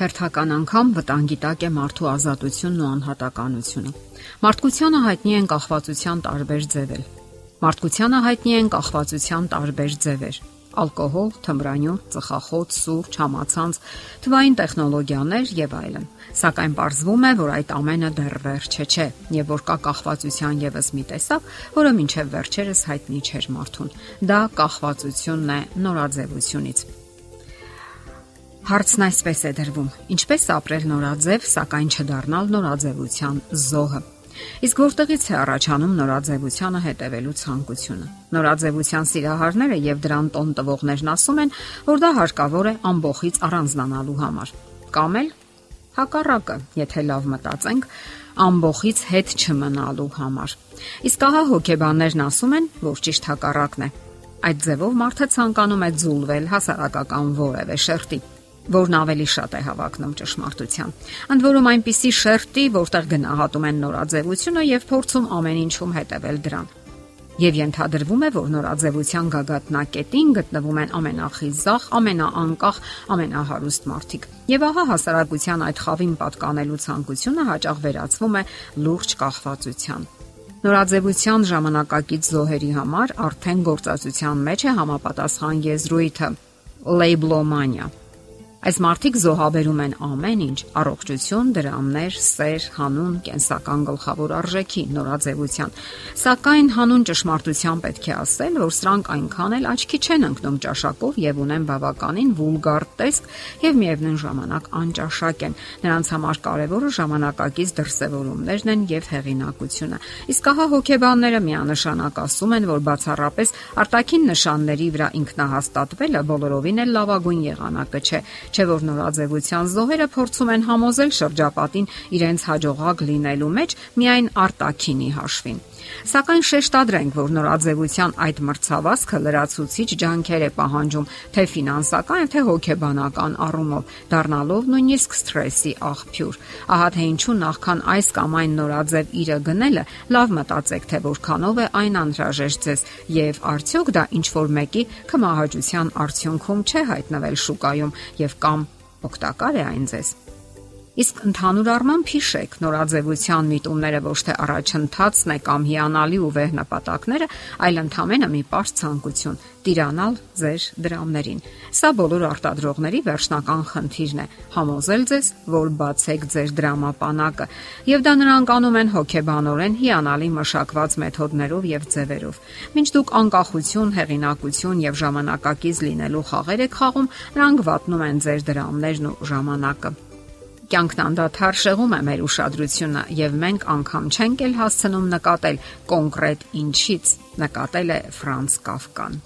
Հերթական անգամ վտանգի տակ է մարդու ազատությունն ու անհատականությունը։ Մարդկությանը հայտնի են կախվածության տարբեր ձևեր։ Մարդկությանը հայտնի են կախվածության տարբեր ձևեր ալկոհոլ, թմրանյութ, ծխախոտ, սուրճ, համացանց, թվային տեխնոլոգիաներ եւ այլն։ Սակայն ողջվում է, որ այդ ամենը դեռ վերջը չէ, եւ որ կա կախվածության եւս մի տեսակ, որը մինչեւ վերջերս հայտնի չէր մարդուն։ Դա կախվածությունն է նորաձևությունից։ Հարցն այսպես է դրվում. ինչպես ապրել նորաձև, սակայն չդառնալ նորաձևության զոհը։ Իսկ որտեղից է առաջանում նորաձևությանը հետևելու ցանկությունը։ Նորաձևության սիրահարները եւ դրան տոն տվողներն ասում են, որ դա հարկավոր է ամբողից առանձնանալու համար։ Կամ էլ հակառակը, եթե լավ մտածենք, ամբողից հետ չմնալու համար։ Իսկ ահա հոգեբաններն ասում են, որ ճիշտ հակառակն է։ Այդ ձևով մարդը ցանկանում է զուլվել հասարակական որևէ շերտի որն ավելի շատ է հավակնում ճշմարտության։ Ընդ որում այնպիսի շերտի, որտեղ գնահատում են նորաձևությունը եւ փորձում ամեն ինչում հետևել դրան։ Եվ ենթադրվում է, որ նորաձևության գագաթնակետին գտնվում են ամենախիզախ, ամենաանկախ, ամենահարուստ մարդիկ։ Եվ ահա հասարակության այդ խավին պատկանելու ցանկությունը հաճախ վերածվում է լուրջ կախվածության։ Նորաձևության ժամանակակից զոհերի համար արդեն գործածության մեջ է համապատասխան եզրույթը՝ լեյբլոմանիա Այս մարդիկ զոհաբերում են ամեն ինչ՝ առողջություն, դրամներ, սեր, հանուն, կենսական գլխավոր արժեքի, նորաձևության։ Սակայն հանուն ճշմարտության պետք է ասել, որ սրանք այնքան էլ աչքի չեն ընկնում ճաշակով եւ ունեն բավականին վուլգար տեսք եւ միևնույն ժամանակ անճաշակ են։ Նրանց համար կարևորը ժամանակակից դրսևորումներն են եւ հեղինակությունը։ Իսկ ահա հոգեբանները միանշանակ ասում են, որ բացառապես արտաքին նշանների վրա ինքնահաստատվելը բոլորովին էլ լավագույն եղանակը չէ Չէ որ նորաձևության զոհերը փորձում են համոզել շրջապատին իրենց հաջողակ լինելու մեջ միայն արտաքինի հաշվին։ Սակայն շեշտադրենք, որ նորաձևության այդ մրցավազքը լրացուցիչ ջանքեր է պահանջում թե ֆինանսական, թե հոգեբանական առումով, դառնալով նույնիսկ սթրեսի աղբյուր։ Ահա թե ինչու նախքան այս կամ այն նորաձև իրը գնելը, լավ մտածեք, թե որքանով է այն անհրաժեշտ ձեզ եւ արդյոք դա ինչ որ մեկի կմահաճության արդյունքում չէ հայտնվել շուկայում եւ կամ օգտակար է այն ձեզ։ Իսկ ընդհանուր առմամբ հիշեք, նորաձևության միտումները ոչ թե առաջընթացն է կամ հիանալի ու վեհ նպատակները, այլ ընդհանրապես մի པարզ ցանկություն՝ տիրանալ ձեր դրամներին։ Սա բոլոր արտադրողների վերջնական խնդիրն է՝ համոզել ձեզ, որ բացեք ձեր դրամապանակը, եւ դա նրանք անում են հոգեբանորեն հիանալի մշակված մեթոդներով եւ ձևերով։ Մինչ դուք անկախություն, հեղինակություն եւ ժամանակակից լինելու խաղեր եք խաղում, նրանք վատնում են ձեր դրամներն ու ժամանակը։ Կյանքն անդադար շեղում է մեր ուշադրությունը եւ մենք անգամ չենք էլ հասցնում նկատել կոնկրետ ինչից նկատել է Ֆրանց Կաֆկան։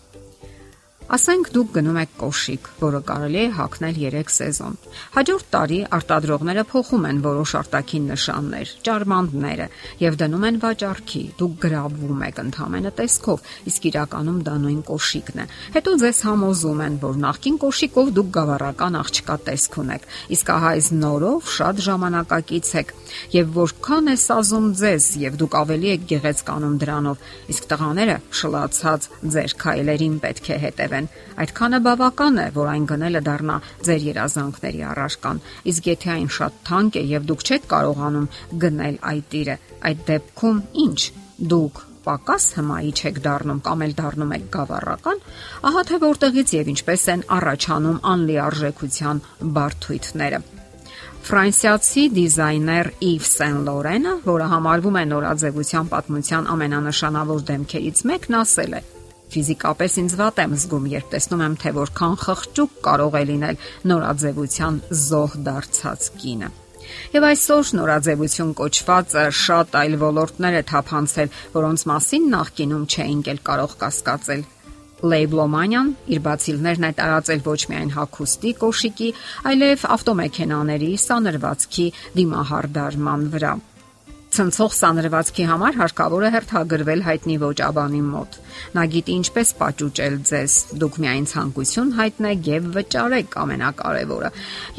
Ասենք դուք գնում եք կոշիկ, որը կարելի է հագնել 3 սեզոն։ Հաջորդ տարի արտադրողները փոխում են որոշ արտաքին նշաններ, ճարմանդները եւ դնում են վաճառքի։ Դուք գրավում եք ընդհանրը տեսքով, իսկ իրականում դա նույն կոշիկն է։ Հետո ձեզ համոզում են, որ նախքին կոշիկով դուք գավառական աղջկա տեսք ունեք, իսկ ահա այս նորով շատ ժամանակակից եք եւ որքան է սազում ձեզ եւ դուք ավելի եք գեղեցկանում դրանով, իսկ տղաները շլացած ձեր քայլերին պետք է հետևեն են։ Այդքանը բավական է, որ այն գնելը դառնա ձեր երազանքների առարկան։ Իսկ եթե այն շատ թանկ է եւ դուք չեք կարողանում գնել այդ իրը, այդ դեպքում ինչ դուք պակաս հմայի չեք դառնում կամ էլ դառնում եք գավառական, ահա թե որտեղից եւ ինչպես են առաջանում անլիարժեքության բարթույթները։ Ֆրանսիացի դիզայներ Իվ Սեն Լորենը, որը համարվում է նորաձևության պատմության ամենանշանավոր դեմքերից մեկն, ասել է. Ֆիզիկապես ինձ վատ եմ զգում, երբ տեսնում եմ, թե որքան խղճուկ կարող է լինել նորաձևության զոհ դարձած կինը։ Եվ այսօր նորաձևություն կոչվածը շատ այլ ոլորտներ է թափանցել, որոնց մասին նախկինում չէինք էլ կարող կասկածել։ Լեյբլոմանիան իր բացիլներն է տարածել ոչ միայն հակոստի կոշիկի, այլև ավտոմեքենաների, սանրվածքի դիմահարդարման վրա։ Ցնցող սանրվածքի համար հարկավոր է հերթագրվել հայտնի ոճաբանի մոտ։ Նա գիտի ինչպես պատճուճել ձեզ։ Դուք միայն ցանկություն հայտնեք եւ վճարեք ամենակարևորը։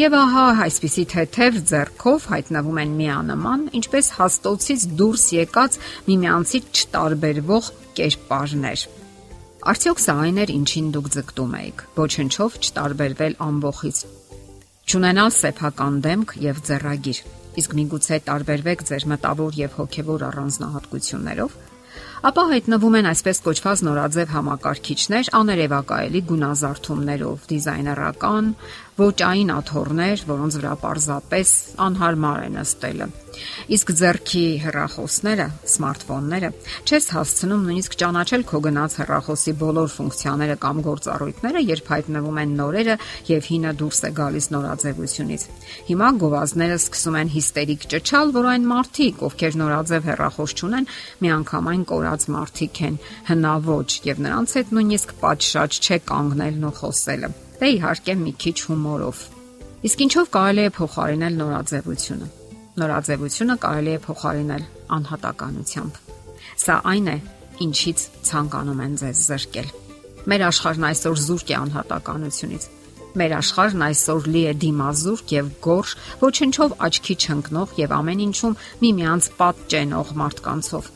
Եվ ահա այսպիսի թեթև ձեռքով հայտնվում են միանման, ինչպես հաստոցից դուրս եկած միմյանցից չտարբերվող կերպարներ։ Արդյոք սա այն էր, ինչին դուք ձգտում եք։ Ոչնչով չտարբերվել ամբողից Չունենալ սեփական դեմք եւ ձեռագիր։ Իսկ միգուցե տարբերվեք ձեր մտավոր եւ հոգեվոր առանձնահատկություններով, ապա հայտնվում են այսպես կոչված նորաձև համակարգիչներ աներևակայելի գունազարդումներով, դիզայներական, ոճային աթոռներ, որոնց վրա պարզապես անհարմար է նստելը։ Իսկ ձեռքի հեռախոսները, սմարթֆոնները չես հասցնում նույնիսկ ճանաչել քո գնաց հեռախոսի բոլոր ֆունկցիաները կամ գործառույթները, երբ հայտնվում են նորերը եւ հինը դուրս է գալիս նորաձևությունից։ Հիմա գովազները սկսում են հիստերիկ ճճալ, որ այն մարդիկ, ովքեր նորաձև հեռախոս չունեն, միանգամայն կորած մարդիկ են, հնաոճ եւ նրանց հետ նույնիսկ պատշաճ չէ կանգնելն ու խոսելը։ Դե իհարկե մի քիչ հումորով։ Իսկ ինչով կարելի է փոխարինել նորաձևությունը։ Նորաձևությունը կարելի է փոխարինել անհատականությամբ։ Սա այն է, ինչից ցանկանում են ձեզ զրկել։ Մեր աշխարհն այսօր զուրկ է անհատականությունից։ Մեր աշխարհն այսօր լի է դիմազուրկ եւ գորշ, ոչնչով աչքի չընկնող եւ ամեն ինչում միմյանց պատ ճենող մարդկանցով։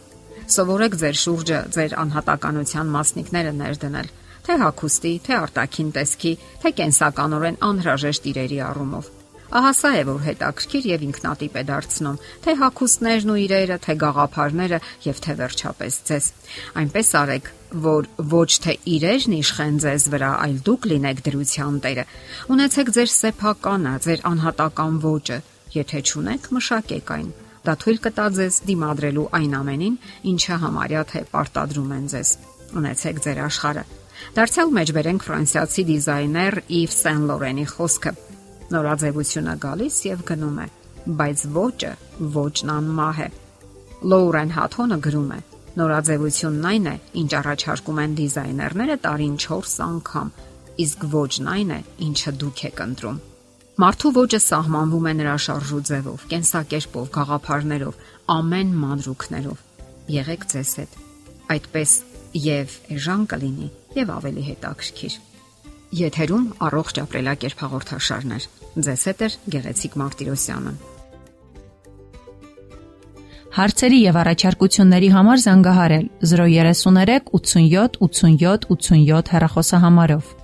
Սովորեք ձեր շուրջը ձեր անհատականության մասնիկները ներդնել, թե հակոստի, թե արտաքին տեսքի, թե կենսականորեն անհրաժեշտ իրերի առումով Ահա սա է որ հետաքրքիր եւ ինքնատիպ է դարձնում թե հակոստներն ու իրերը, թե գաղափարները եւ թե վերջապես ձեզ։ Այնպես արեք, որ ոչ թե իրերն իշխեն ձեզ վրա, այլ դուք լինեք դրության տերը։ Ունեցեք ձեր սեփականը, ձեր անհատական ոճը, եթե չունեք, մշակեք այն։ Դա թույլ կտա ձեզ դիմադրելու այն ամենին, ինչը համարյա թե պարտադրում են ձեզ։ Ունեցեք ձեր աշխարհը։ Դարձյալ մեջ բերենք ֆրանսիացի դիզայներ Իվ Սեն Լորենի խոսքը Նորաձևությունը գալիս եւ գնում է, բայց ոճը ոճն անմահ է։ Լոուրեն Հաթոնը գրում է. Նորաձևությունն այն է, ինչ առաջարկում են դիզայներները տարին 4 անգամ, իսկ ոճն այն է, ինչը դուք եք ընտրում։ Մարդու ոճը սահմանվում է նրա շարժու ձևով, կենսակերպով, գաղափարներով, ամեն մանրուքներով։ Եղեք ձեզ հետ։ Այդպես եւ էժան կլինի եւ ավելի հետաքրքիր։ Եթերում առողջ ապրելակերպ հաղորդաշարներ։ Ձեզ հետ է Գեղեցիկ Մարտիրոսյանը։ Հարցերի եւ առաջարկությունների համար զանգահարել 033 87 87 87 հեռախոսահամարով։